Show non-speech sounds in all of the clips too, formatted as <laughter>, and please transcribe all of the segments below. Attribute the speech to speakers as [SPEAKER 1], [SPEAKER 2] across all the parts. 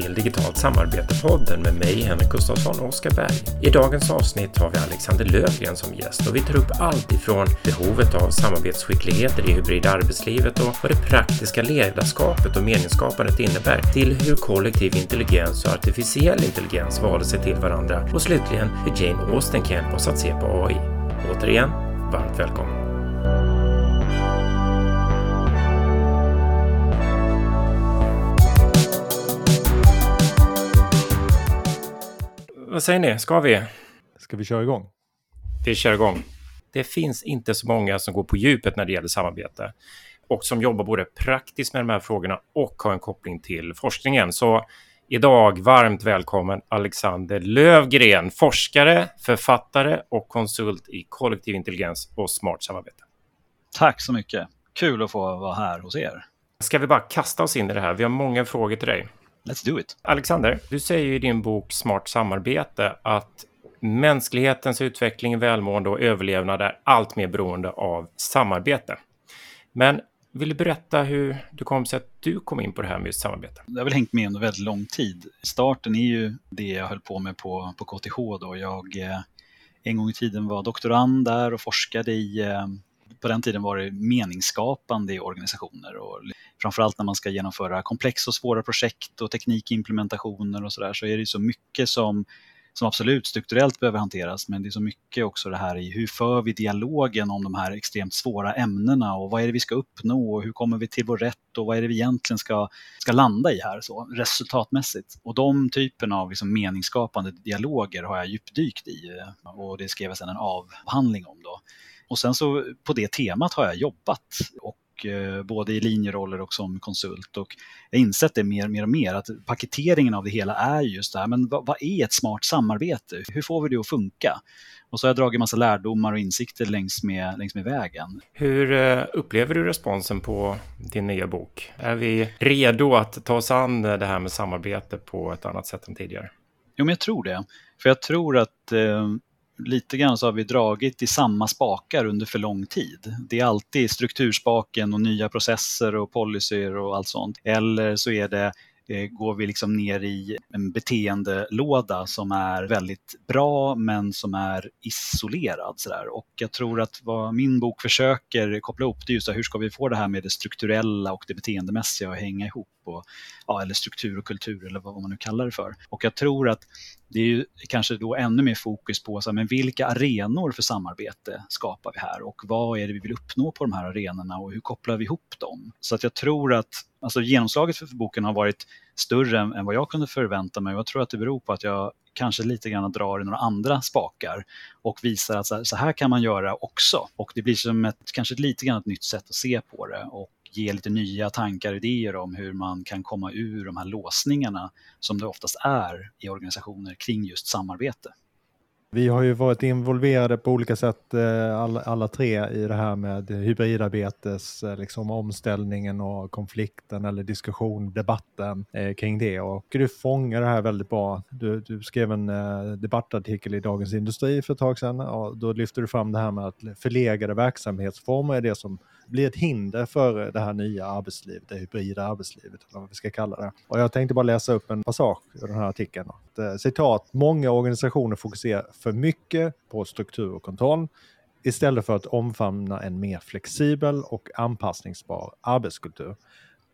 [SPEAKER 1] till Digitalt samarbete-podden med mig Henrik Gustafsson och Oskar Berg. I dagens avsnitt har vi Alexander Lövgren som gäst och vi tar upp allt ifrån behovet av samarbetsskickligheter i hybrida arbetslivet och vad det praktiska ledarskapet och meningsskapandet innebär till hur kollektiv intelligens och artificiell intelligens valde sig till varandra och slutligen hur Jane Austen kan hjälpa oss att se på AI. Återigen, varmt välkommen! Vad säger ni? Ska vi?
[SPEAKER 2] Ska vi köra igång?
[SPEAKER 1] Vi kör igång. Det finns inte så många som går på djupet när det gäller samarbete och som jobbar både praktiskt med de här frågorna och har en koppling till forskningen. Så idag varmt välkommen Alexander Lövgren, forskare, författare och konsult i kollektiv intelligens och smart samarbete.
[SPEAKER 3] Tack så mycket. Kul att få vara här hos er.
[SPEAKER 1] Ska vi bara kasta oss in i det här? Vi har många frågor till dig.
[SPEAKER 3] Let's do it.
[SPEAKER 1] Alexander, du säger i din bok Smart samarbete att mänsklighetens utveckling, välmående och överlevnad är allt mer beroende av samarbete. Men vill du berätta hur det kom sig att du kom in på det här med just samarbete?
[SPEAKER 3] Det har väl hängt med under väldigt lång tid. Starten är ju det jag höll på med på, på KTH då. Jag eh, en gång i tiden var doktorand där och forskade i eh, på den tiden var det meningsskapande i organisationer och framförallt när man ska genomföra komplexa och svåra projekt och teknikimplementationer och sådär så är det så mycket som, som absolut strukturellt behöver hanteras men det är så mycket också det här i hur för vi dialogen om de här extremt svåra ämnena och vad är det vi ska uppnå och hur kommer vi till vår rätt och vad är det vi egentligen ska, ska landa i här så resultatmässigt. Och de typerna av liksom meningsskapande dialoger har jag djupdykt i eh, och det skrev jag sedan en avhandling om då. Och sen så på det temat har jag jobbat och eh, både i linjeroller och som konsult och jag har insett det mer, mer och mer att paketeringen av det hela är just det här, men vad, vad, är ett smart samarbete? Hur får vi det att funka? Och så har jag dragit massa lärdomar och insikter längs med, längs med vägen.
[SPEAKER 1] Hur eh, upplever du responsen på din nya bok? Är vi redo att ta oss an det här med samarbete på ett annat sätt än tidigare?
[SPEAKER 3] Jo, men jag tror det. För jag tror att eh, lite grann så har vi dragit i samma spakar under för lång tid. Det är alltid strukturspaken och nya processer och policyer och allt sånt. Eller så är det eh, går vi liksom ner i en beteendelåda som är väldigt bra men som är isolerad. Så Och jag tror att vad min bok försöker koppla ihop det är just hur ska vi få det här med det strukturella och det beteendemässiga att hänga ihop. Och, ja, eller struktur och kultur eller vad man nu kallar det för. Och jag tror att det är ju kanske då ännu mer fokus på så här, men vilka arenor för samarbete skapar vi här och vad är det vi vill uppnå på de här arenorna och hur kopplar vi ihop dem? Så att jag tror att alltså genomslaget för boken har varit större än, vad jag kunde förvänta mig och jag tror att det beror på att jag kanske lite grann drar i några andra spakar och visar att så här, så här kan man göra också. Och det blir som ett, kanske lite grann ett nytt sätt att se på det och ge lite nya tankar och idéer om hur man kan komma ur de här låsningarna som det oftast är i organisationer kring just samarbete.
[SPEAKER 2] Vi har ju varit involverade på olika sätt eh, alla, alla tre i det här med hybridarbetes, eh, liksom omställningen och konflikten eller diskussion, debatten eh, kring det. Och du fångar det här väldigt bra. Du, du skrev en eh, debattartikel i Dagens Industri för ett tag sedan och då lyfter du fram det här med att förlegade verksamhetsformer är det som blir ett hinder för det här nya arbetslivet, det hybrida arbetslivet, eller vad vi ska kalla det. Och jag tänkte bara läsa upp en passage ur den här artikeln. Att, eh, citat, många organisationer fokuserar för mycket på struktur och kontroll istället för att omfamna en mer flexibel och anpassningsbar arbetskultur.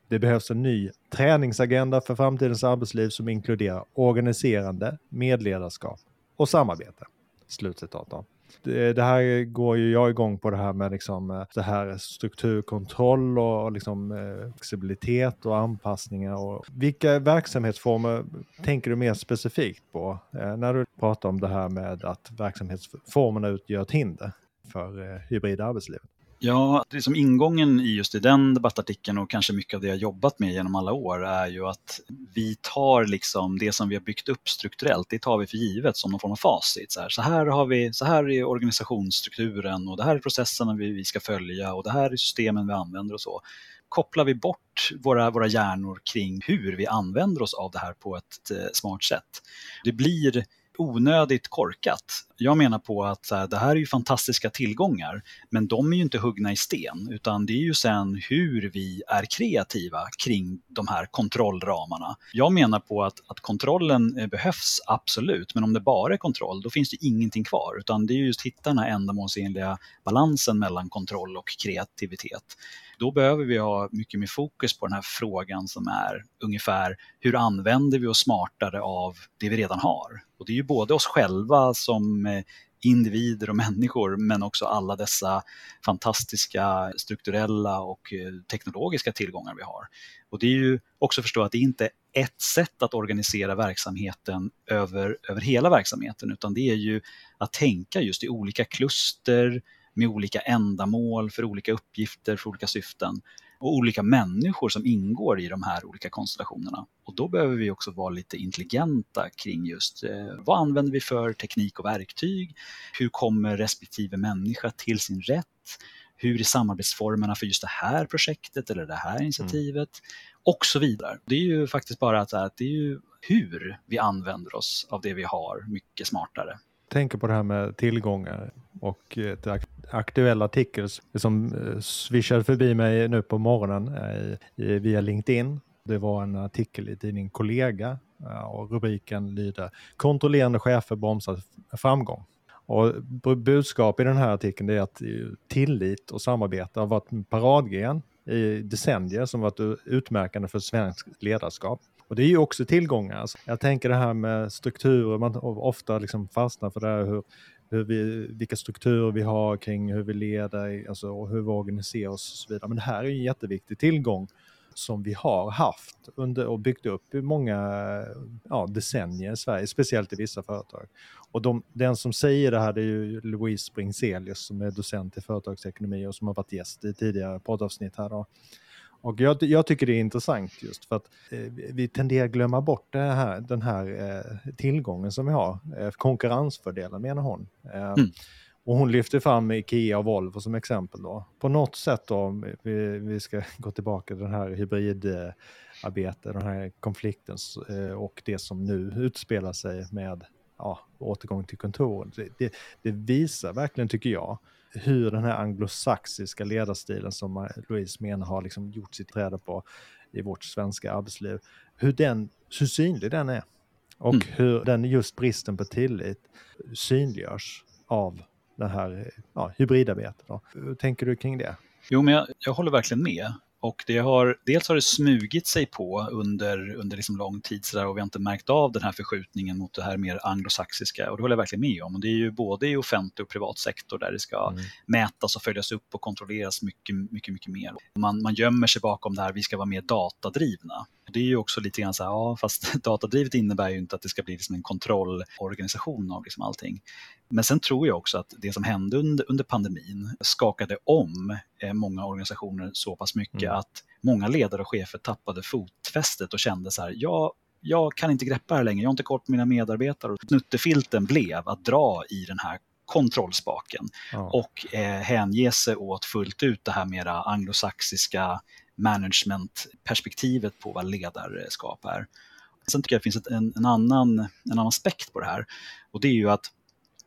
[SPEAKER 2] Det behövs en ny träningsagenda för framtidens arbetsliv som inkluderar organiserande, medledarskap och samarbete. Slutcitat. Det, det, här går ju jag igång på det här med liksom, eh, det här strukturkontroll och liksom, eh, flexibilitet och anpassningar. Och vilka verksamhetsformer tänker du mer specifikt på eh, när du pratar om det här med att verksamhetsformerna utgör ett hinder för hybrida arbetslivet?
[SPEAKER 3] Ja, det som ingången i just i den debattartikeln och kanske mycket av det jag jobbat med genom alla år är ju att vi tar liksom det som vi har byggt upp strukturellt, det tar vi för givet som någon form av facit. Så här, så här, har vi, så här är organisationsstrukturen och det här är processerna vi, vi ska följa och det här är systemen vi använder och så. Kopplar vi bort våra, våra hjärnor kring hur vi använder oss av det här på ett eh, smart sätt. Det blir onödigt korkat. Jag menar på att här, det här är ju fantastiska tillgångar, men de är ju inte huggna i sten, utan det är ju sen hur vi är kreativa kring de här kontrollramarna. Jag menar på att, att kontrollen eh, behövs absolut, men om det bara är kontroll, då finns det ingenting kvar, utan det är just att hitta den här ändamålsenliga balansen mellan kontroll och kreativitet då behöver vi ha mycket mer fokus på den här frågan som är ungefär hur använder vi oss smartare av det vi redan har? Och det är ju både oss själva som eh, individer och människor men också alla dessa fantastiska strukturella och eh, teknologiska tillgångar vi har. Och det är ju också att förstå att det inte är ett sätt att organisera verksamheten över, över hela verksamheten utan det är ju att tänka just i olika kluster, med olika ändamål för olika uppgifter, för olika syften och olika människor som ingår i de här olika konstellationerna. Och då behöver vi också vara lite intelligenta kring just eh, vad använder vi för teknik och verktyg? Hur kommer respektive människa till sin rätt? Hur är samarbetsformerna för just det här projektet eller det här initiativet? Mm. Och så vidare. Det är ju faktiskt bara att, att det är ju hur vi använder oss av det vi har mycket smartare
[SPEAKER 2] tänker på det här med tillgångar och eh, ett aktuell artikel som eh, swishade förbi mig nu på morgonen eh, via LinkedIn. Det var en artikel i tidningen Kollega och rubriken lyder Kontrollerande chefer bromsar framgång. Och budskap i den här artikeln är att tillit och samarbete har varit en paradgren i decennier som varit utmärkande för svenskt ledarskap. Och det är ju också tillgångar. Jag tänker det här med strukturer, man ofta liksom fastnar för det här hur, hur vi, vilka strukturer vi har kring hur vi leder alltså, och hur vi organiserar oss och så vidare. Men det här är en jätteviktig tillgång som vi har haft under och byggt upp i många ja, decennier i Sverige, speciellt i vissa företag. Och de, den som säger det här det är ju Louise Bringselius som är docent i företagsekonomi och som har varit gäst i tidigare poddavsnitt här. Då. Och jag, jag, tycker det är intressant just för att eh, vi tenderar att glömma bort här, den här eh, tillgången som vi har. Eh, konkurrensfördelen menar hon. Eh, mm. Och hon lyfter fram Ikea och Volvo som exempel. Då. På något sätt då, vi, vi ska gå tillbaka till den här hybridarbetet, den här konflikten eh, och det som nu utspelar sig med ja, återgång till kontoren. Det, det, det visar verkligen, tycker jag, hur den här anglosaxiska ledarstilen som Louise menar har liksom gjort sitt träde på i vårt svenska arbetsliv, hur, den, hur synlig den är. Och mm. hur den just bristen på tillit synliggörs av det här ja, hybridarbetet. Hur tänker du kring det?
[SPEAKER 3] Jo, men jag, jag håller verkligen med. Och det har, dels har det smugit sig på under, under liksom lång tid så där, och vi har inte märkt av den här förskjutningen mot det här mer anglosaxiska och det håller jag verkligen med om. Och det är ju både i offentlig och privat sektor där det ska mm. mätas och följas upp och kontrolleras mycket, mycket, mycket mer. Man, man gömmer sig bakom det här, vi ska vara mer datadrivna. Det är ju också lite grann så här, ja fast <laughs> datadrivet innebär ju inte att det ska bli liksom en kontrollorganisation av liksom allting. Men sen tror jag också att det som hände under, under pandemin skakade om eh, många organisationer så pass mycket mm. att många ledare och chefer tappade fotfästet och kände så här, ja, jag kan inte greppa det här längre, jag har inte koll på mina medarbetare. Snuttefilten blev att dra i den här kontrollspaken ja. och eh, hänge sig åt fullt ut det här mera anglosaxiska managementperspektivet på vad ledarskap är. Sen tycker jag det finns ett, en, en, annan, en annan aspekt på det här och det är ju att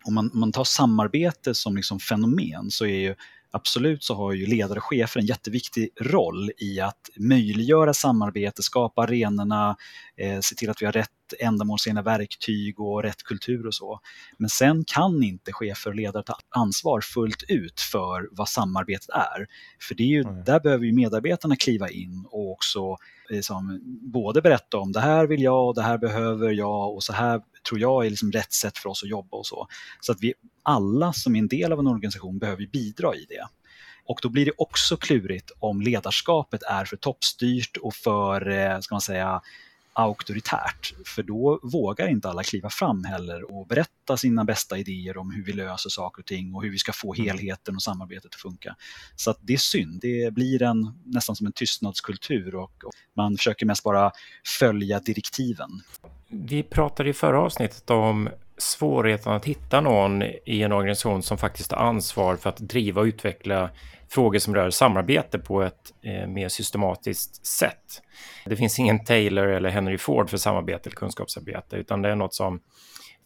[SPEAKER 3] om man, om man tar samarbete som liksom fenomen så är ju absolut så har ju ledare och chefer en jätteviktig roll i att möjliggöra samarbete, skapa arenorna, eh, se till att vi har rätt ändamålsenliga verktyg och rätt kultur och så. Men sen kan inte chefer och ledare ta ansvar fullt ut för vad samarbetet är. För det är ju, mm. där behöver ju medarbetarna kliva in och också liksom, både berätta om det här vill jag och det här behöver jag och så här tror jag är liksom rätt sätt för oss att jobba och så. Så att vi alla som är en del av en organisation behöver bidra i det. Och då blir det också klurigt om ledarskapet är för toppstyrt och för, eh, ska man säga, auktoritärt. För då vågar inte alla kliva fram heller och berätta sina bästa idéer om hur vi löser saker och ting och hur vi ska få mm. helheten och samarbetet att funka. Så att det är synd. Det blir en, nästan som en tystnadskultur och, och man försöker mest bara följa direktiven.
[SPEAKER 1] Vi pratade i förra avsnittet om svårigheten att hitta någon i en organisation som faktiskt har ansvar för att driva och utveckla frågor som rör samarbete på ett eh, mer systematiskt sätt. Det finns ingen Taylor eller Henry Ford för samarbete eller kunskapsarbete, utan det är något som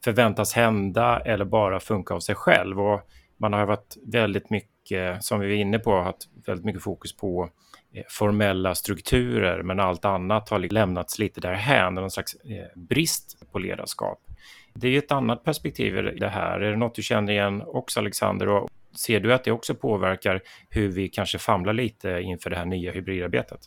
[SPEAKER 1] förväntas hända eller bara funka av sig själv. Och man har varit väldigt mycket, som vi var inne på, haft väldigt mycket fokus på Eh, formella strukturer, men allt annat har liksom lämnats lite därhän, någon slags eh, brist på ledarskap. Det är ett annat perspektiv i det här. Är det något du känner igen också, Alexander? Och ser du att det också påverkar hur vi kanske famlar lite inför det här nya hybridarbetet?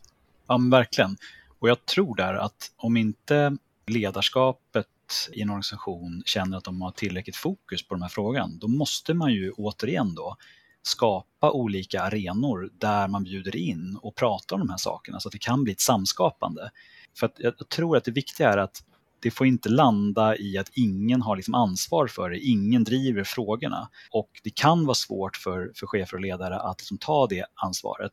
[SPEAKER 3] Ja, men verkligen. Och jag tror där att om inte ledarskapet i en organisation känner att de har tillräckligt fokus på den här frågan, då måste man ju återigen då skapa olika arenor där man bjuder in och pratar om de här sakerna så att det kan bli ett samskapande. För att jag tror att det viktiga är att det får inte landa i att ingen har liksom ansvar för det, ingen driver frågorna. Och det kan vara svårt för, för chefer och ledare att liksom ta det ansvaret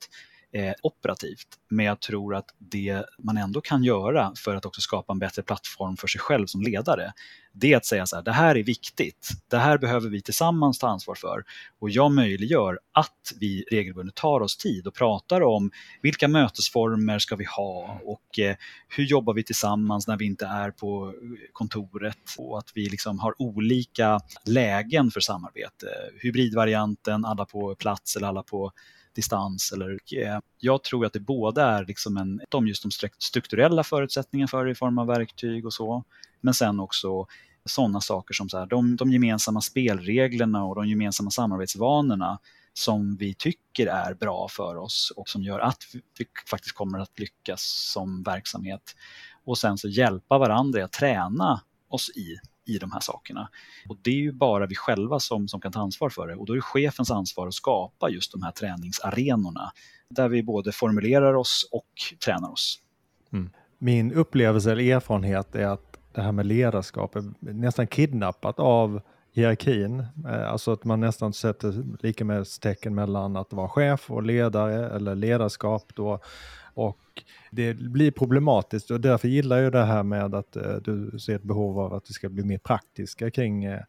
[SPEAKER 3] eh, operativt. Men jag tror att det man ändå kan göra för att också skapa en bättre plattform för sig själv som ledare, det är att säga så här, det här är viktigt, det här behöver vi tillsammans ta ansvar för och jag möjliggör att vi regelbundet tar oss tid och pratar om vilka mötesformer ska vi ha och eh, hur jobbar vi tillsammans när vi inte är på kontoret och att vi liksom har olika lägen för samarbete. Hybridvarianten, alla på plats eller alla på distans. Eller, eh, jag tror att det både är liksom en, de just de strukturella förutsättningarna för det i form av verktyg och så, men sen också sådana saker som så här, de, de gemensamma spelreglerna och de gemensamma samarbetsvanorna som vi tycker är bra för oss och som gör att vi faktiskt kommer att lyckas som verksamhet. Och sen så hjälpa varandra att träna oss i i de här sakerna. Och det är ju bara vi själva som, som kan ta ansvar för det och då är det chefens ansvar att skapa just de här träningsarenorna där vi både formulerar oss och tränar oss.
[SPEAKER 2] Mm. Min upplevelse eller erfarenhet är att det här med ledarskap är nästan kidnappat av hierarkin. Eh, alltså att man nästan sätter lika med tecken mellan att vara chef och ledare eller ledarskap då och det blir problematiskt och därför gillar jag det här med att eh, du ser ett behov av att det ska bli mer praktiska kring eh,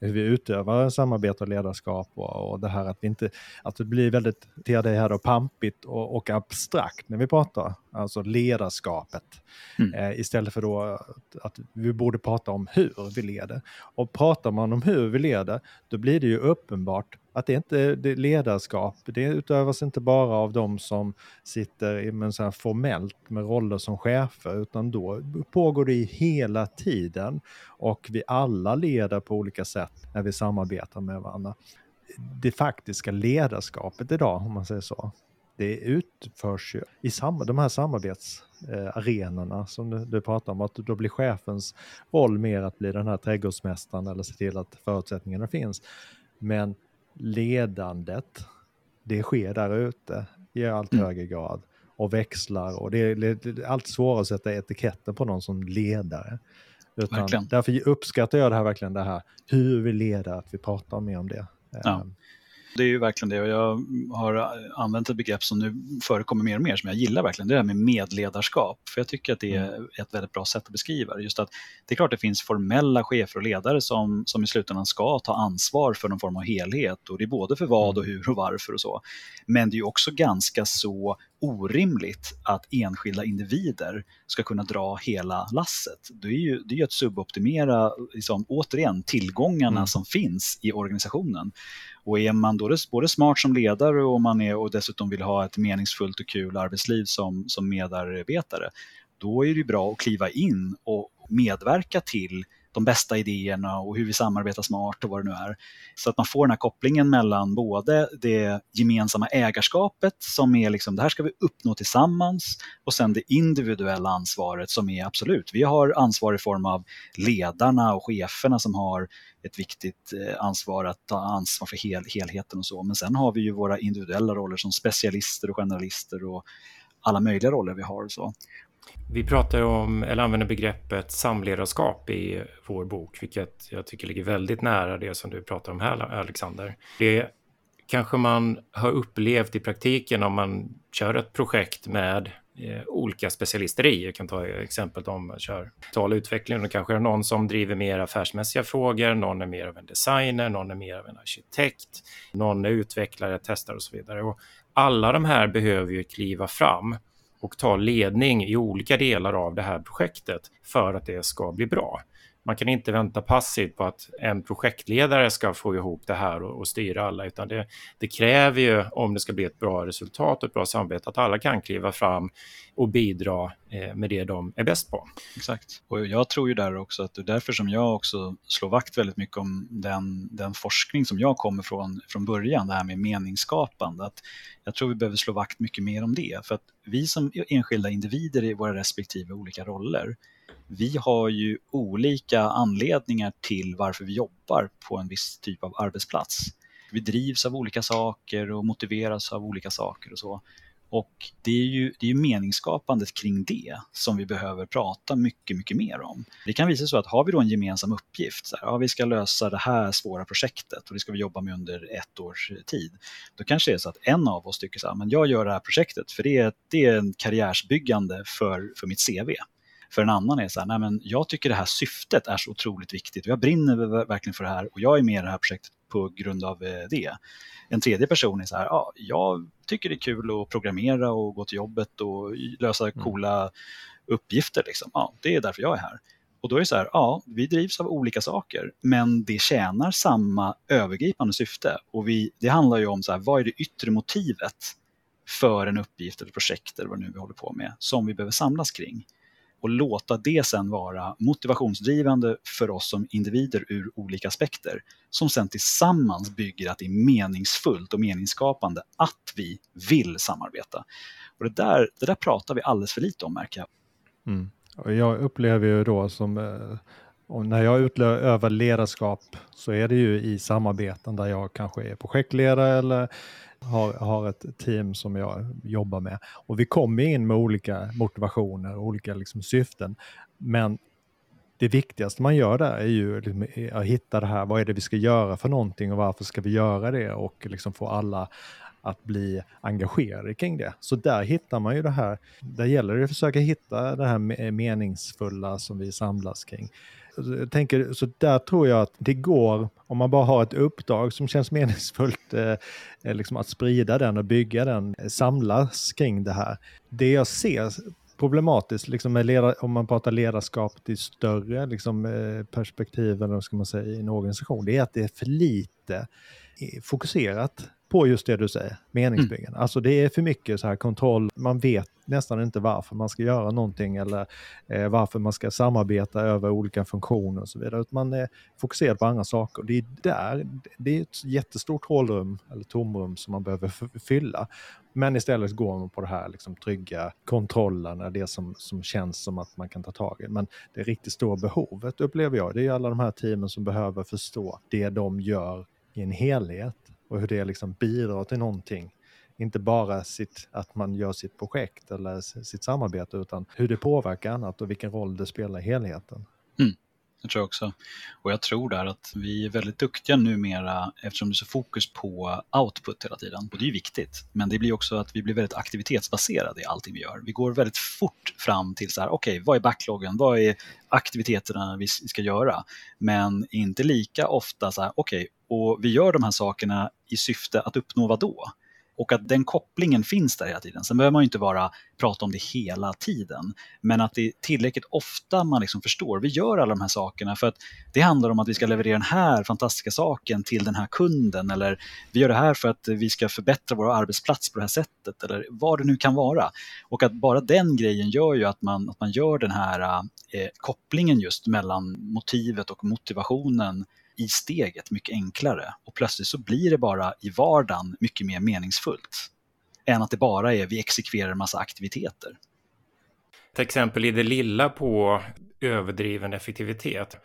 [SPEAKER 2] hur vi utövar samarbete och ledarskap och, och det här att vi inte, att det blir väldigt, till det här då, pampigt och, och abstrakt när vi pratar, alltså ledarskapet. Mm. Eh, istället för då att, att, vi borde prata om hur vi leder. Och pratar man om hur vi leder, då blir det ju uppenbart att det inte det ledarskap, det utövas inte bara av de som sitter med så här formellt med roller som chefer, utan då pågår det hela tiden och vi alla leder på olika sätt när vi samarbetar med varandra. Det faktiska ledarskapet idag, om man säger så, det utförs ju i sam de här samarbetsarenorna som du, du pratar om, att då blir chefens roll mer att bli den här trädgårdsmästaren eller se till att förutsättningarna finns. Men ledandet, det sker där ute i allt mm. högre grad och växlar och det är, allt svårare att sätta etiketten på någon som ledare. Utan därför uppskattar jag det här verkligen, det här hur vi leder, att vi pratar mer om det.
[SPEAKER 3] Ja. Det är ju verkligen det och jag har använt ett begrepp som nu förekommer mer och mer som jag gillar verkligen. Det är det här med medledarskap. För jag tycker att det är mm. ett väldigt bra sätt att beskriva det. Just att det är klart det finns formella chefer och ledare som, som i slutändan ska ta ansvar för någon form av helhet och det är både för vad och mm. hur och varför och så. Men det är också ganska så orimligt att enskilda individer ska kunna dra hela lasset. Det är ju, det är ju att suboptimera, liksom, återigen, tillgångarna mm. som finns i organisationen. Och är man då både smart som ledare och, man är, och dessutom vill ha ett meningsfullt och kul arbetsliv som, som medarbetare, då är det bra att kliva in och medverka till de bästa idéerna och hur vi samarbetar smart och vad det nu är. Så att man får den här kopplingen mellan både det gemensamma ägarskapet som är liksom det här ska vi uppnå tillsammans och sen det individuella ansvaret som är absolut, vi har ansvar i form av ledarna och cheferna som har ett viktigt eh, ansvar att ta ansvar för hel, helheten och så. Men sen har vi ju våra individuella roller som specialister och generalister och alla möjliga roller vi har. Och så.
[SPEAKER 1] Vi pratar om, eller använder begreppet samledarskap i vår bok, vilket jag tycker ligger väldigt nära det som du pratar om här, Alexander. Det kanske man har upplevt i praktiken om man kör ett projekt med eh, olika specialister i. Jag kan ta exemplet om man kör tal utveckling. Då kanske är någon som driver mer affärsmässiga frågor, någon är mer av en designer, någon är mer av en arkitekt, någon är utvecklare, testar och så vidare. Och alla de här behöver ju kliva fram och ta ledning i olika delar av det här projektet för att det ska bli bra man kan inte vänta passivt på att en projektledare ska få ihop det här och, och styra alla, utan det, det, kräver ju, om det ska bli ett bra resultat och ett bra samarbete, att alla kan kliva fram och bidra eh, med det de är bäst på.
[SPEAKER 3] Exakt. Och jag tror ju där också att det är därför som jag också slår vakt väldigt mycket om den, den forskning som jag kommer från från början, det här med meningsskapande. Att jag tror vi behöver slå vakt mycket mer om det. För att vi som enskilda individer i våra respektive olika roller, vi har ju olika anledningar till varför vi jobbar på en viss typ av arbetsplats. Vi drivs av olika saker och motiveras av olika saker och så. Och det är ju det är meningsskapandet kring det som vi behöver prata mycket, mycket mer om. Det kan visa sig att har vi då en gemensam uppgift, så här, ja, vi ska lösa det här svåra projektet och det ska vi jobba med under ett års tid. Då kanske det är så att en av oss tycker så här, men jag gör det här projektet för det är, det är en karriärsbyggande för, för mitt CV. För en annan är så här, nej men jag tycker det här syftet är så otroligt viktigt och jag brinner verkligen för det här och jag är med i det här projektet på grund av eh, det. En tredje person är så här, ja, jag tycker det är kul att programmera och gå till jobbet och lösa mm. coola uppgifter. Liksom. Ja, det är därför jag är här. Och då är det så här, ja, vi drivs av olika saker, men det tjänar samma övergripande syfte. Och vi, det handlar ju om så här, vad är det yttre motivet för en uppgift eller projekt eller vad nu vi håller på med, som vi behöver samlas kring och låta det sen vara motivationsdrivande för oss som individer ur olika aspekter som sen tillsammans bygger att det är meningsfullt och meningsskapande att vi vill samarbeta. Och det där, det där pratar vi alldeles för lite om märker jag.
[SPEAKER 2] Mm. Och jag upplever ju då som eh, och när jag utövar ledarskap så är det ju i samarbeten där jag kanske är projektledare eller har, har ett team som jag jobbar med. Och vi kommer in med olika motivationer och olika liksom syften. Men det viktigaste man gör där är ju liksom att hitta det här, vad är det vi ska göra för någonting och varför ska vi göra det och liksom få alla att bli engagerade kring det. Så där hittar man ju det här, där gäller det att försöka hitta det här meningsfulla som vi samlas kring. Alltså, jag tänker, så där tror jag att det går, om man bara har ett uppdrag som känns meningsfullt, eh, eh liksom att sprida den och bygga den, eh, samlas kring det här. Det jag ser problematiskt, liksom med om man pratar ledarskap till större liksom, eh, perspektiv, eller vad ska man säga, i en organisation, det är att det är för lite eh, fokuserat på just det du säger, meningsbyggen. Mm. Alltså det är för mycket så här kontroll, man vet nästan inte varför man ska göra någonting eller eh, varför man ska samarbeta över olika funktioner och så vidare. Man är fokuserad på andra saker. Det är där, det är ett jättestort hålrum eller tomrum som man behöver fylla. Men istället går man på det här liksom, trygga kontrollen, det som, som känns som att man kan ta tag i. Men det riktigt stora behovet upplever jag, det är alla de här teamen som behöver förstå det de gör i en helhet och hur det liksom bidrar till någonting. Inte bara sitt, att man gör sitt projekt eller sitt samarbete utan hur det påverkar annat och vilken roll det spelar i helheten.
[SPEAKER 3] Det tror jag också. Och jag tror där att vi är väldigt duktiga numera eftersom det är så fokus på output hela tiden. Och det är ju viktigt. Men det blir också att vi blir väldigt aktivitetsbaserade i allting vi gör. Vi går väldigt fort fram till så här, okej, okay, vad är backloggen? Vad är aktiviteterna vi ska göra? Men inte lika ofta så här, okej, okay, och vi gör de här sakerna i syfte att uppnå vad då? Och att den kopplingen finns där hela tiden. Sen behöver man ju inte bara prata om det hela tiden, men att det är tillräckligt ofta man liksom förstår. Vi gör alla de här sakerna för att det handlar om att vi ska leverera den här fantastiska saken till den här kunden eller vi gör det här för att vi ska förbättra vår arbetsplats på det här sättet eller vad det nu kan vara. Och att bara den grejen gör ju att man, att man gör den här eh, kopplingen just mellan motivet och motivationen i steget mycket enklare och plötsligt så blir det bara i vardagen mycket mer meningsfullt än att det bara är vi exekverar en massa aktiviteter.
[SPEAKER 1] Till exempel i det lilla på överdriven effektivitet.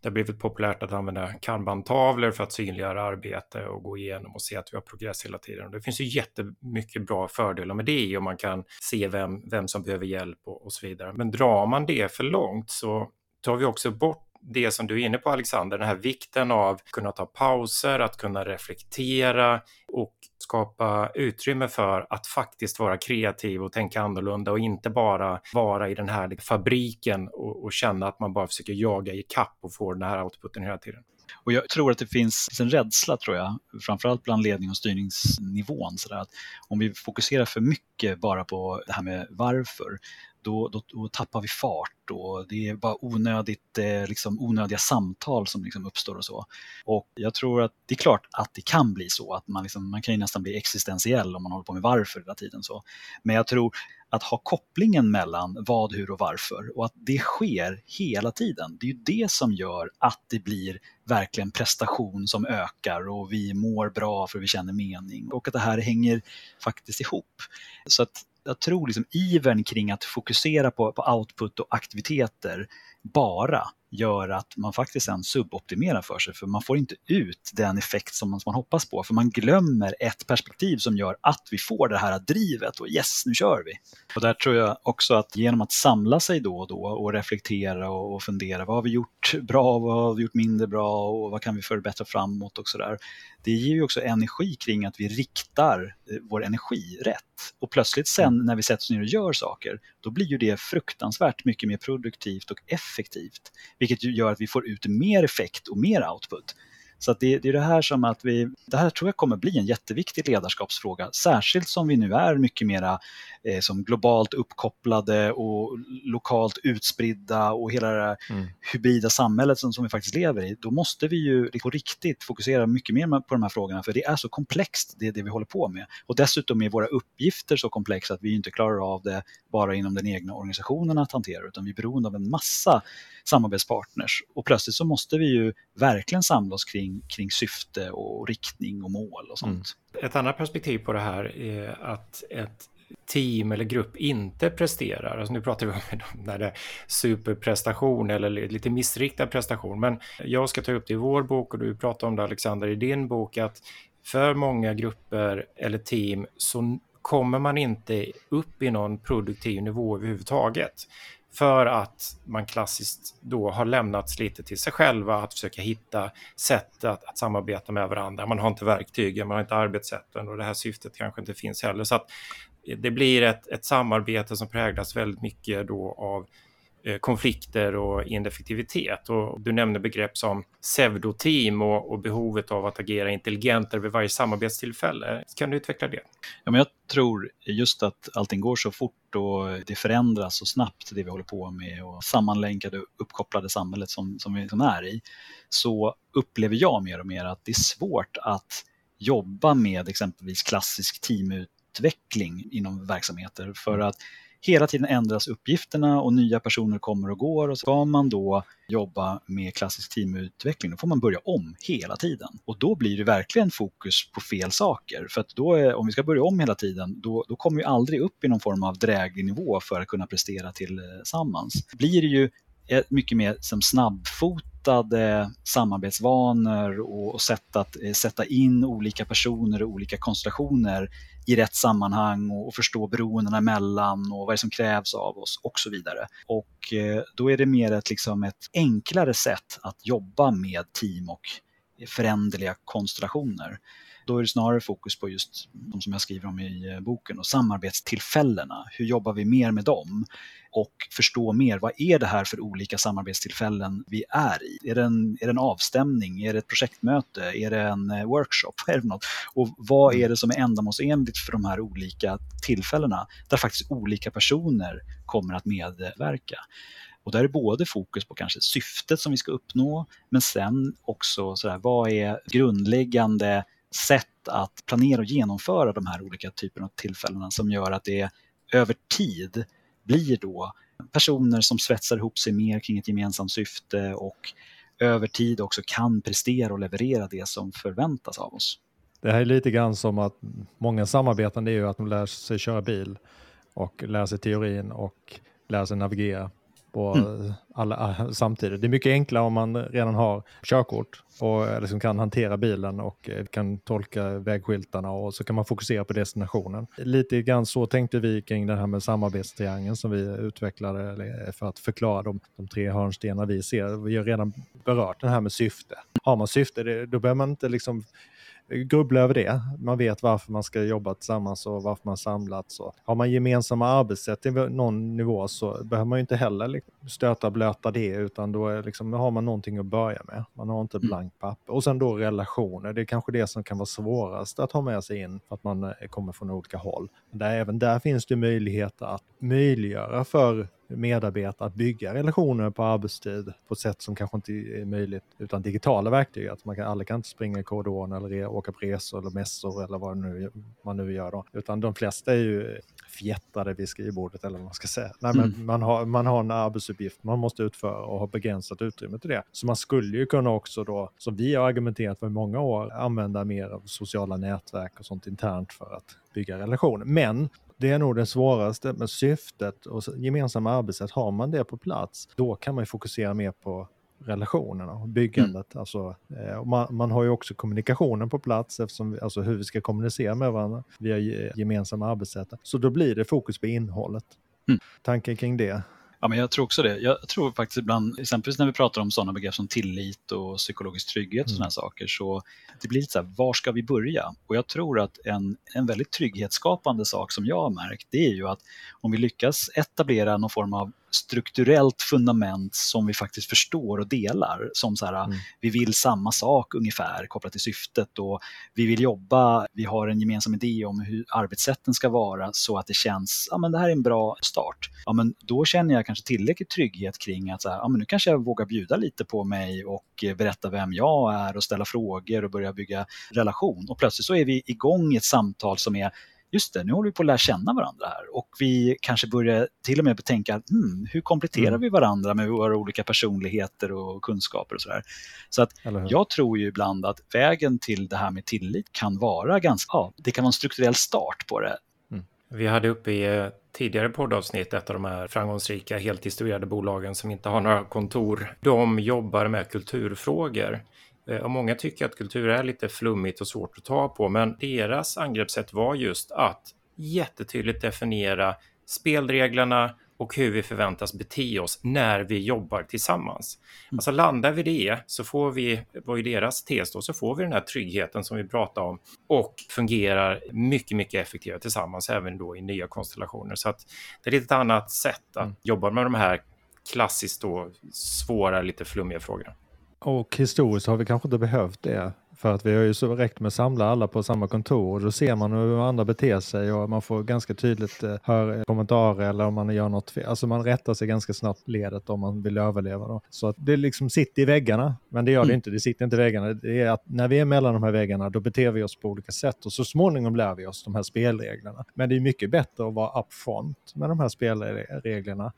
[SPEAKER 1] Det har blivit populärt att använda kanbantavlor för att synliggöra arbete och gå igenom och se att vi har progress hela tiden. Det finns ju jättemycket bra fördelar med det och man kan se vem, vem som behöver hjälp och, och så vidare. Men drar man det för långt så tar vi också bort det som du är inne på Alexander, den här vikten av att kunna ta pauser, att kunna reflektera och skapa utrymme för att faktiskt vara kreativ och tänka annorlunda och inte bara vara i den här fabriken och, och känna att man bara försöker jaga i kapp och få den här outputen hela tiden.
[SPEAKER 3] Och jag tror att det finns en rädsla, tror jag, framförallt bland ledning och styrningsnivån. Så att om vi fokuserar för mycket bara på det här med varför, då, då, då tappar vi fart och det är bara onödigt, eh, liksom, onödiga samtal som liksom uppstår och så. Och jag tror att det är klart att det kan bli så, att man, liksom, man kan ju nästan bli existentiell om man håller på med varför hela tiden. Så. Men jag tror att ha kopplingen mellan vad, hur och varför och att det sker hela tiden. Det är ju det som gör att det blir verkligen prestation som ökar och vi mår bra för vi känner mening och att det här hänger faktiskt ihop. Så att jag tror liksom ivern kring att fokusera på, på output och aktiviteter bara gör att man faktiskt sen suboptimerar för sig för man får inte ut den effekt som man, som man hoppas på för man glömmer ett perspektiv som gör att vi får det här drivet och yes, nu kör vi. Och där tror jag också att genom att samla sig då och då och reflektera och, och fundera, vad har vi gjort bra, vad har vi gjort mindre bra och vad kan vi förbättra framåt och sådär. Det ger ju också energi kring att vi riktar eh, vår energi rätt. Och plötsligt sen när vi sätter oss ner och gör saker, då blir ju det fruktansvärt mycket mer produktivt och effektivt vilket gör att vi får ut mer effekt och mer output. Så det, det, är det här som att vi, det här tror jag kommer bli en jätteviktig ledarskapsfråga, särskilt som vi nu är mycket mera eh, som globalt uppkopplade och lokalt utspridda och hela det mm. hybrida samhället som, som vi faktiskt lever i. Då måste vi ju på riktigt fokusera mycket mer på de här frågorna för det är så komplext det, det vi håller på med. Och dessutom är våra uppgifter så komplexa att vi inte klarar av det bara inom den egna organisationen att hantera utan vi är beroende av en massa samarbetspartners. Och plötsligt så måste vi ju verkligen samla oss kring, kring syfte och riktning och mål och sånt.
[SPEAKER 1] Mm. Ett annat perspektiv på det här är att ett team eller grupp inte presterar. Alltså nu pratar vi om när det är superprestation eller lite missriktad prestation. Men jag ska ta upp det i vår bok och du pratar om det Alexander i din bok att för många grupper eller team så kommer man inte upp i någon produktiv nivå överhuvudtaget. För att man klassiskt då har lämnats lite till sig själva att försöka hitta sätt att, att samarbeta med varandra. Man har inte verktygen, man har inte arbetssätten och det här syftet kanske inte finns heller. Så att det blir ett, ett samarbete som präglas väldigt mycket då av Eh, konflikter och ineffektivitet. Och du nämner begrepp som pseudoteam och, och behovet av att agera intelligentare vid varje samarbetstillfälle. Kan du utveckla det?
[SPEAKER 3] Ja, men jag tror just att allting går så fort och det förändras så snabbt, det vi håller på med och sammanlänkade uppkopplade samhället som, som vi som är i, så upplever jag mer och mer att det är svårt att jobba med exempelvis klassisk teamutveckling inom verksamheter för att hela tiden ändras uppgifterna och nya personer kommer och går och ska man då jobba med klassisk teamutveckling, då får man börja om hela tiden. Och då blir det verkligen fokus på fel saker. För att då, är, om vi ska börja om hela tiden, då, då kommer vi aldrig upp i någon form av dräglig nivå för att kunna prestera tillsammans. Eh, blir det ju eh, mycket mer som snabbfotade samarbetsvanor och, sätt att eh, sätta in olika personer och olika konstellationer i rätt sammanhang och, förstå beroendena emellan och vad det som krävs av oss och så vidare. Och eh, då är det mer ett, liksom ett enklare sätt att jobba med team och eh, föränderliga konstellationer. Då är det snarare fokus på just de som jag skriver om i eh, boken och samarbetstillfällena. Hur jobbar vi mer med dem? och förstå mer. Vad är det här för olika samarbetstillfällen vi är i? Är det en, är det en avstämning? Är det ett projektmöte? Är det en eh, workshop? <laughs> Vad är det något? Och vad är det som är ändamålsenligt för de här olika tillfällena där faktiskt olika personer kommer att medverka? Och där är både fokus på kanske syftet som vi ska uppnå, men sen också sådär, vad är grundläggande sätt att planera och genomföra de här olika typerna av tillfällena som gör att det över tid blir då personer som svetsar ihop sig mer kring ett gemensamt syfte och över tid också kan prestera och leverera det som förväntas av oss.
[SPEAKER 2] Det här är lite grann som att många samarbetande är ju att de lär sig köra bil och lär sig teorin och lär sig navigera på mm. alla, samtidigt. Det är mycket enklare om man redan har körkort och liksom kan hantera bilen och eh, kan tolka vägskyltarna och så kan man fokusera på destinationen. Lite grann så tänkte vi kring det här med samarbetstriangeln som vi utvecklade för att förklara de, de tre hörnstenar vi ser. Vi har redan berört det här med syfte. Har man syfte, då behöver man inte liksom grubbla över det. Man vet varför man ska jobba tillsammans och varför man samlats. Och har man gemensamma arbetssätt i någon nivå så behöver man ju inte heller liksom stöta blöta nöta det utan då är liksom, har man någonting att börja med. Man har inte
[SPEAKER 3] Mm.
[SPEAKER 2] blankt papper. Och sen då relationer, det är kanske det som kan vara svårast att ha med sig in för att man eh, kommer från olika håll. Där, även där finns det möjligheter att möjliggöra för medarbetare att bygga relationer på arbetstid på ett sätt som kanske inte är möjligt utan digitala verktyg. Att man kan, alla kan inte springa i korridoren eller re, åka på resor eller mässor eller vad nu, man nu gör då. Utan de flesta är ju fjättrade vid skrivbordet eller vad man ska säga. Nej, men
[SPEAKER 3] Mm.
[SPEAKER 2] man, har, man har en arbetsuppgift man måste utföra och har begränsat utrymme till det. Så man skulle ju kunna också då, som vi har argumenterat för i många år, använda mer av sociala nätverk och sånt internt för att bygga relationer. Men det är nog det svåraste med syftet och gemensamma arbetssätt. Har man det på plats, då kan man ju fokusera mer på relationerna och byggandet. Alltså, eh, man, man har ju också kommunikationen på plats, eftersom, vi- alltså hur vi ska kommunicera med varandra via ge- gemensamma arbetssätt. Så då blir det fokus på innehållet.
[SPEAKER 3] Mm.
[SPEAKER 2] Tankar kring det?
[SPEAKER 3] Ja, men jag tror också det. Jag tror faktiskt ibland, exempelvis när vi pratar om sådana begrepp som tillit och psykologisk trygghet och
[SPEAKER 2] Mm.
[SPEAKER 3] sådana saker, så det blir lite så här, var ska vi börja? Och jag tror att en, en väldigt trygghetsskapande sak som jag har märkt, det är ju att om vi lyckas etablera någon form av strukturellt fundament som vi faktiskt förstår och delar, som så här,
[SPEAKER 2] Mm.
[SPEAKER 3] vi vill samma sak ungefär kopplat till syftet och vi vill jobba, vi har en gemensam idé om hur arbetssätten ska vara så att det känns, ja men det här är en bra start. Ja men då känner jag kanske tillräckligt trygghet kring att så här, ja men nu kanske jag vågar bjuda lite på mig och eh, berätta vem jag är och ställa frågor och börja bygga relation. Och plötsligt så är vi igång i ett samtal som är Just det, nu håller vi på att lära känna varandra här och vi kanske börjar till och med betänka hmm, hur kompletterar
[SPEAKER 2] Mm.
[SPEAKER 3] vi varandra med våra olika personligheter och kunskaper och sådär. Så att jag tror ju ibland att vägen till det här med tillit kan vara ganska, ja, det kan vara en strukturell start på det.
[SPEAKER 1] Vi hade uppe i eh, tidigare poddavsnitt ett av de här framgångsrika, helt distribuerade bolagen som inte har några kontor. De jobbar med kulturfrågor. Eh, Och många tycker att kultur är lite flummigt och svårt att ta på, men deras angreppssätt var just att jättetydligt definiera spelreglerna och hur vi förväntas bete oss när vi jobbar tillsammans. Alltså landar vi det så får vi, var ju deras tes då, så får vi den här tryggheten som vi pratade om och fungerar mycket, mycket effektivare tillsammans även då i nya konstellationer. Så att det är ett annat sätt att
[SPEAKER 2] Mm.
[SPEAKER 1] jobba med de här klassiskt då svåra, lite flummiga frågorna.
[SPEAKER 2] Och historiskt har vi kanske inte behövt det. För att vi har ju så räckt med att samla alla på samma kontor och då ser man hur andra beter sig och man får ganska tydligt eh, höra kommentarer eller om man gör något fel. Alltså man rättar sig ganska snabbt ledet om man vill överleva. Då. Så att det liksom sitter i väggarna, men det gör det
[SPEAKER 3] Mm.
[SPEAKER 2] inte. Det sitter inte i väggarna. Det är att när vi är mellan de här väggarna då beter vi oss på olika sätt och så småningom lär vi oss de här spelreglerna. Men det är mycket bättre att vara upfront med de här spelreglerna.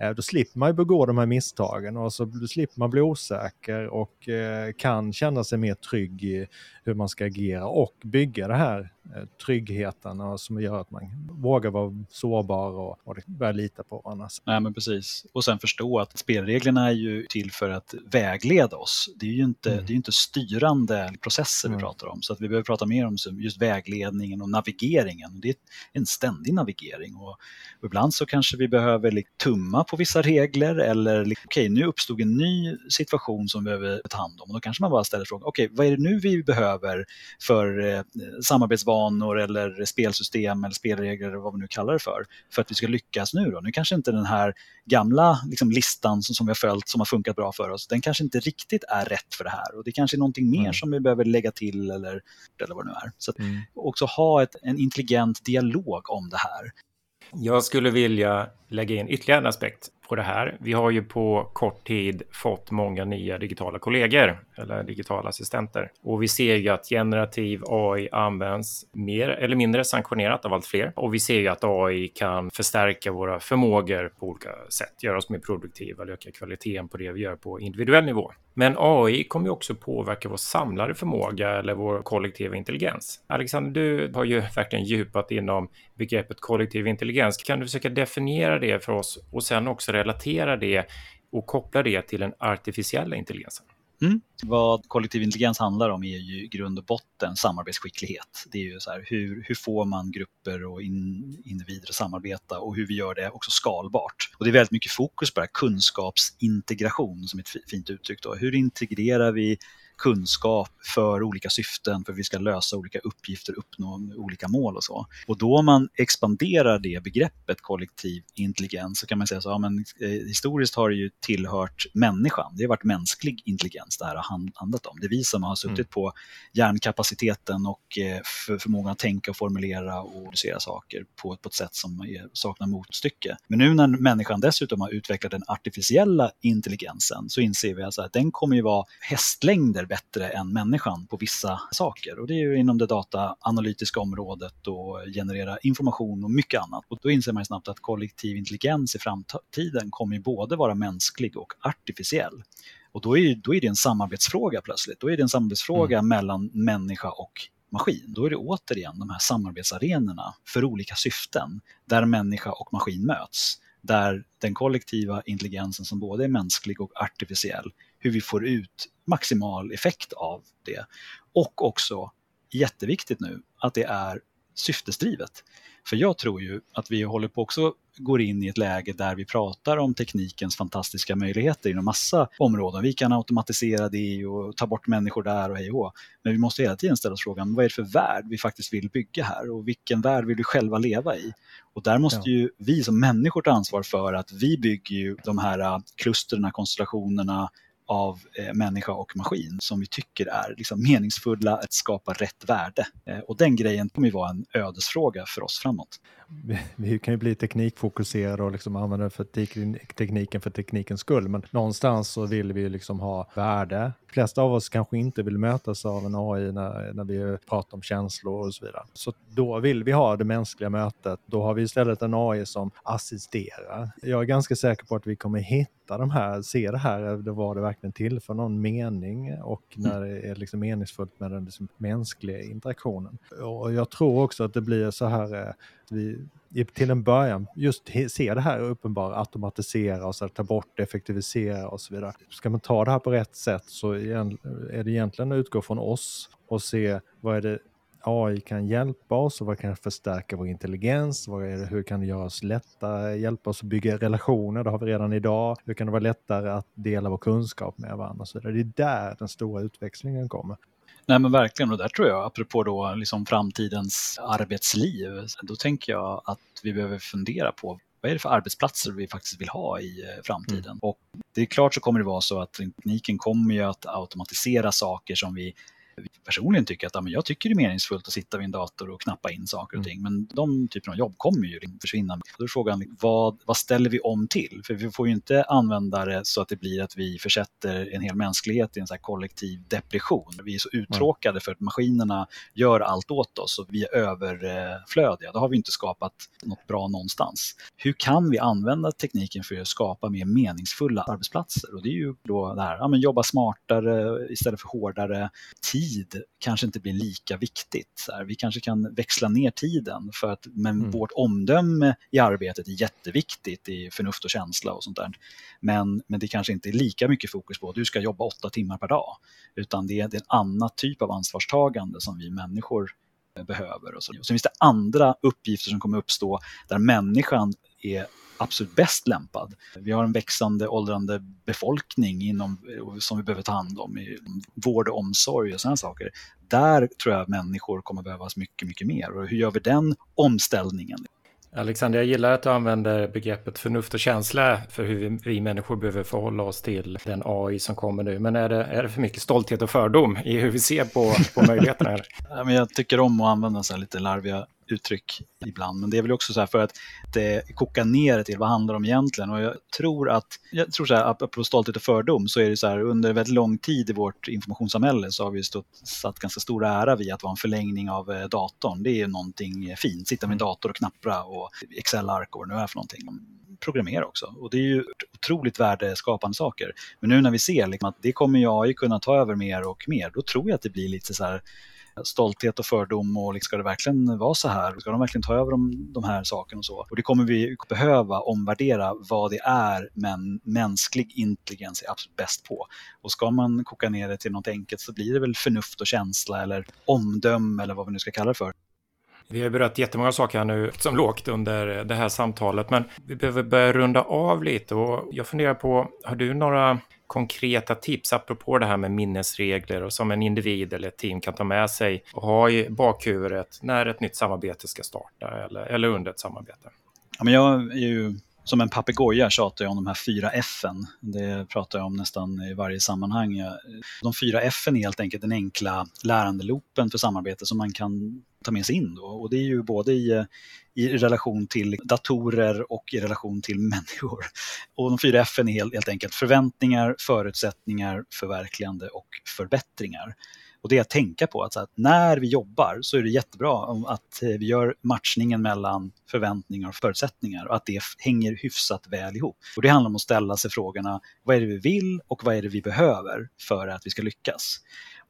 [SPEAKER 2] Eh, Då slipper man ju begå de här misstagen och så slipper man bli osäker och eh, kan känna sig mer trygg i hur man ska agera och bygga det här eh, tryggheten och som gör att man vågar vara sårbar och, och börja lita på varandra.
[SPEAKER 3] Nej, men precis. Och sen förstå att spelreglerna är ju till för att vägleda oss. Det är ju inte,
[SPEAKER 2] Mm.
[SPEAKER 3] det är inte styrande processer vi
[SPEAKER 2] Mm.
[SPEAKER 3] pratar om. Så att vi behöver prata mer om just vägledningen och navigeringen. Det är en ständig navigering. Och, ibland så kanske vi behöver tumma på vissa regler eller okej, nu uppstod en ny situation som vi behöver ta hand om. Och då kanske man bara ställer frågan, okej, vad är det nu vi behöver för eh, samarbetsvanor eller spelsystem eller spelregler eller vad vi nu kallar det för, för att vi ska lyckas nu då. Nu kanske inte den här gamla liksom, listan som, som vi har följt som har funkat bra för oss, den kanske inte riktigt är rätt för det här och det kanske är någonting mer
[SPEAKER 2] Mm.
[SPEAKER 3] som vi behöver lägga till eller, eller vad det nu är. Så att
[SPEAKER 2] Mm.
[SPEAKER 3] också ha ett, en intelligent dialog om det här.
[SPEAKER 1] Jag skulle vilja lägga in ytterligare en aspekt på det här. Vi har ju på kort tid fått många nya digitala kollegor eller digitala assistenter och vi ser ju att generativ AI används mer eller mindre sanktionerat av allt fler och vi ser ju att AI kan förstärka våra förmågor på olika sätt, göra oss mer produktiva eller öka kvaliteten på det vi gör på individuell nivå. Men AI kommer ju också påverka vår samlade förmåga eller vår kollektiva intelligens. Alexander, du har ju verkligen djupat inom begreppet kollektiv intelligens. Kan du försöka definiera det för oss och sen också relatera det och koppla det till den artificiella intelligensen?
[SPEAKER 3] Mm. Vad kollektiv intelligens handlar om är ju i grund och botten samarbetsskicklighet. Det är ju så här, hur, hur får man grupper och in, individer att samarbeta och hur vi gör det också skalbart. Och det är väldigt mycket fokus på det här, kunskapsintegration som är ett fint uttryck. Då. Hur integrerar vi kunskap för olika syften, för att vi ska lösa olika uppgifter, uppnå olika mål och så. Och då om man expanderar det begreppet kollektiv intelligens så kan man säga så, ja, men, eh, historiskt har det ju tillhört människan. Det har varit mänsklig intelligens det här har handlat om. Det är vi som har suttit mm. på hjärnkapaciteten och eh, för, förmågan att tänka och formulera och producera saker på, på ett sätt som är, saknar motstycke. Men nu när människan dessutom har utvecklat den artificiella intelligensen så inser vi alltså att den kommer ju vara hästlängder bättre än människan på vissa saker. Och det är ju inom det dataanalytiska området och generera information och mycket annat. Och då inser man snabbt att kollektiv intelligens i framtiden kommer ju både vara mänsklig och artificiell. Och då är, då är det en samarbetsfråga plötsligt. Då är det en samarbetsfråga mm. mellan människa och maskin. Då är det återigen de här samarbetsarenorna för olika syften där människa och maskin möts. Där den kollektiva intelligensen som både är mänsklig och artificiell hur vi får ut maximal effekt av det. Och också, jätteviktigt nu, att det är syftesdrivet. För jag tror ju att vi håller på också går in i ett läge där vi pratar om teknikens fantastiska möjligheter inom massa områden. Vi kan automatisera det och ta bort människor där och hej och Men vi måste hela tiden ställa oss frågan, vad är det för värld vi faktiskt vill bygga här och vilken värld vill vi själva leva i? Och där måste ja. ju vi som människor ta ansvar för att vi bygger ju de här klustren, konstellationerna, av eh, människa och maskin som vi tycker är liksom, meningsfulla, att skapa rätt värde. Eh, och den grejen kommer ju vara en ödesfråga för oss framåt.
[SPEAKER 2] Vi, vi kan ju bli teknikfokuserade och liksom använda för tekniken för teknikens skull, men någonstans så vill vi liksom ha värde. De flesta av oss kanske inte vill mötas av en AI när, när vi pratar om känslor och så vidare. Så då vill vi ha det mänskliga mötet. Då har vi istället en AI som assisterar. Jag är ganska säker på att vi kommer hitta de här, se det här, det var det verkligen till för någon mening och när det är liksom meningsfullt med den liksom mänskliga interaktionen. Och jag tror också att det blir så här, eh, vi till en början just ser det här uppenbara, automatisera och så här, ta bort, effektivisera och så vidare. Ska man ta det här på rätt sätt så är det egentligen att utgå från oss och se vad är det AI kan hjälpa oss och vad kan förstärka vår intelligens? Vad är det, hur kan det göra oss lättare, hjälpa oss att bygga relationer? Det har vi redan idag. Hur kan det vara lättare att dela vår kunskap med varandra? Så det är där den stora utväxlingen kommer.
[SPEAKER 3] Nej men verkligen, och där tror jag, apropå då liksom framtidens arbetsliv, då tänker jag att vi behöver fundera på vad är det för arbetsplatser vi faktiskt vill ha i eh, framtiden? Mm. Och det är klart så kommer det vara så att tekniken kommer ju att automatisera saker som vi personligen tycker att ja, men jag tycker det är meningsfullt att sitta vid en dator och knappa in saker och mm. ting. Men de typerna av jobb kommer ju försvinna. Då är frågan, vad, vad ställer vi om till? För vi får ju inte använda det så att det blir att vi försätter en hel mänsklighet i en så kollektiv depression. Vi är så uttråkade mm. för att maskinerna gör allt åt oss och vi är överflödiga. Då har vi inte skapat något bra någonstans. Hur kan vi använda tekniken för att skapa mer meningsfulla arbetsplatser? Och det är ju då det här, ja, men jobba smartare istället för hårdare. Tid tid kanske inte blir lika viktigt. Så här, vi kanske kan växla ner tiden för att men mm. vårt omdöme i arbetet är jätteviktigt i förnuft och känsla och sånt där. Men, men det kanske inte är lika mycket fokus på att du ska jobba åtta timmar per dag. Utan det är, det är en annan typ av ansvarstagande som vi människor behöver. Och så. Sen finns det andra uppgifter som kommer uppstå där människan är absolut bäst lämpad. Vi har en växande åldrande befolkning inom, som vi behöver ta hand om i vård och omsorg och sådana saker. Där tror jag människor kommer behövas mycket, mycket mer. Och hur gör vi den omställningen?
[SPEAKER 1] Alexander, jag gillar att du använder begreppet förnuft och känsla för hur vi, vi, människor behöver förhålla oss till den AI som kommer nu. Men är det, är det för mycket stolthet och fördom i hur vi ser på, på möjligheterna? <laughs>
[SPEAKER 3] jag tycker om att använda så lite larviga uttryck ibland. Men det är väl också så här för att det kokar ner till vad handlar det om egentligen. Och jag tror att, jag tror så här, apropå stolthet och fördom, så är det så här under väldigt lång tid i vårt informationssamhälle så har vi stått, satt ganska stor ära vid att vara en förlängning av eh, datorn. Det är någonting fint, sitta med en dator och knappra och Excel-ark och vad det nu är för någonting programmera också. Och det är ju otroligt värdeskapande saker. Men nu när vi ser liksom att det kommer AI kunna ta över mer och mer, då tror jag att det blir lite så här stolthet och fördom och liksom, ska det verkligen vara så här? Ska de verkligen ta över de, de här sakerna och så? Och det kommer vi behöva omvärdera vad det är men mänsklig intelligens är absolut bäst på. Och ska man koka ner det till något enkelt så blir det väl förnuft och känsla eller omdöme eller vad vi nu ska kalla det för.
[SPEAKER 1] Vi har berört jättemånga saker här nu som lågt under det här samtalet, men vi behöver börja runda av lite och jag funderar på, har du några konkreta tips apropå det här med minnesregler och som en individ eller ett team kan ta med sig och ha i bakhuvudet när ett nytt samarbete ska starta eller, eller under ett samarbete?
[SPEAKER 3] Ja, men jag är ju som en papegoja tjatar jag om de här fyra F. Det pratar jag om nästan i varje sammanhang. De fyra F är helt enkelt den enkla lärandeloopen för samarbete som man kan ta med sig in. Då. Och det är ju både i, i relation till datorer och i relation till <laughs> människor. Och de fyra F är helt, helt enkelt förväntningar, förutsättningar, förverkligande och förbättringar. Och det är att tänka på att, att, när vi jobbar så är det jättebra att eh, vi gör matchningen mellan förväntningar och förutsättningar och att det hänger hyfsat väl ihop. Och det handlar om att ställa sig frågorna, vad är det vi vill och vad är det vi behöver för att vi ska lyckas?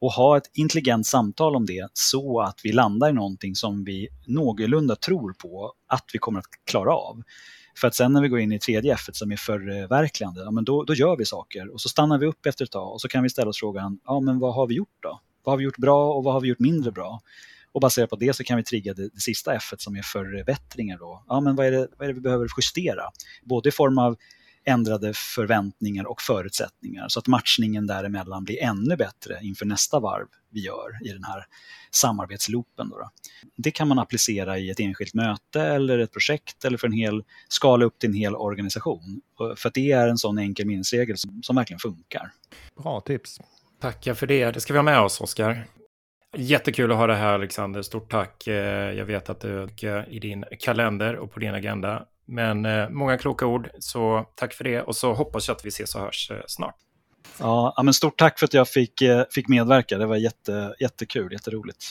[SPEAKER 3] Och ha ett intelligent samtal om det så att vi landar i någonting som vi någorlunda tror på att vi kommer att klara av. För att sen när vi går in i tredje F som är förverkligande, ja, men då, då gör vi saker och så stannar vi upp efter ett tag och så kan vi ställa oss frågan, ja men vad har vi gjort då? Vad har vi gjort bra och vad har vi gjort mindre bra? Och baserat på det så kan vi trigga det, det sista F som är förbättringar. Då. Ja, men vad, är det, vad är det vi behöver justera? Både i form av ändrade förväntningar och förutsättningar så att matchningen däremellan blir ännu bättre inför nästa varv vi gör i den här samarbetsloopen. Då, då. Det kan man applicera i ett enskilt möte eller ett projekt eller för en hel skala upp till en hel organisation. För att det är en sån enkel minnesregel som, som verkligen funkar.
[SPEAKER 2] Bra tips.
[SPEAKER 1] Tackar för det. Det ska vi ha med oss, Oskar. Jättekul att ha det här, Alexander. Stort tack. Eh, jag vet att du är i din kalender och på din agenda. Men eh, många kloka ord, så tack för det. Och så hoppas jag att vi ses och hörs eh, snart.
[SPEAKER 3] Ja, men stort tack för att jag fick, eh, fick medverka. Det var jätte, jättekul, jätteroligt.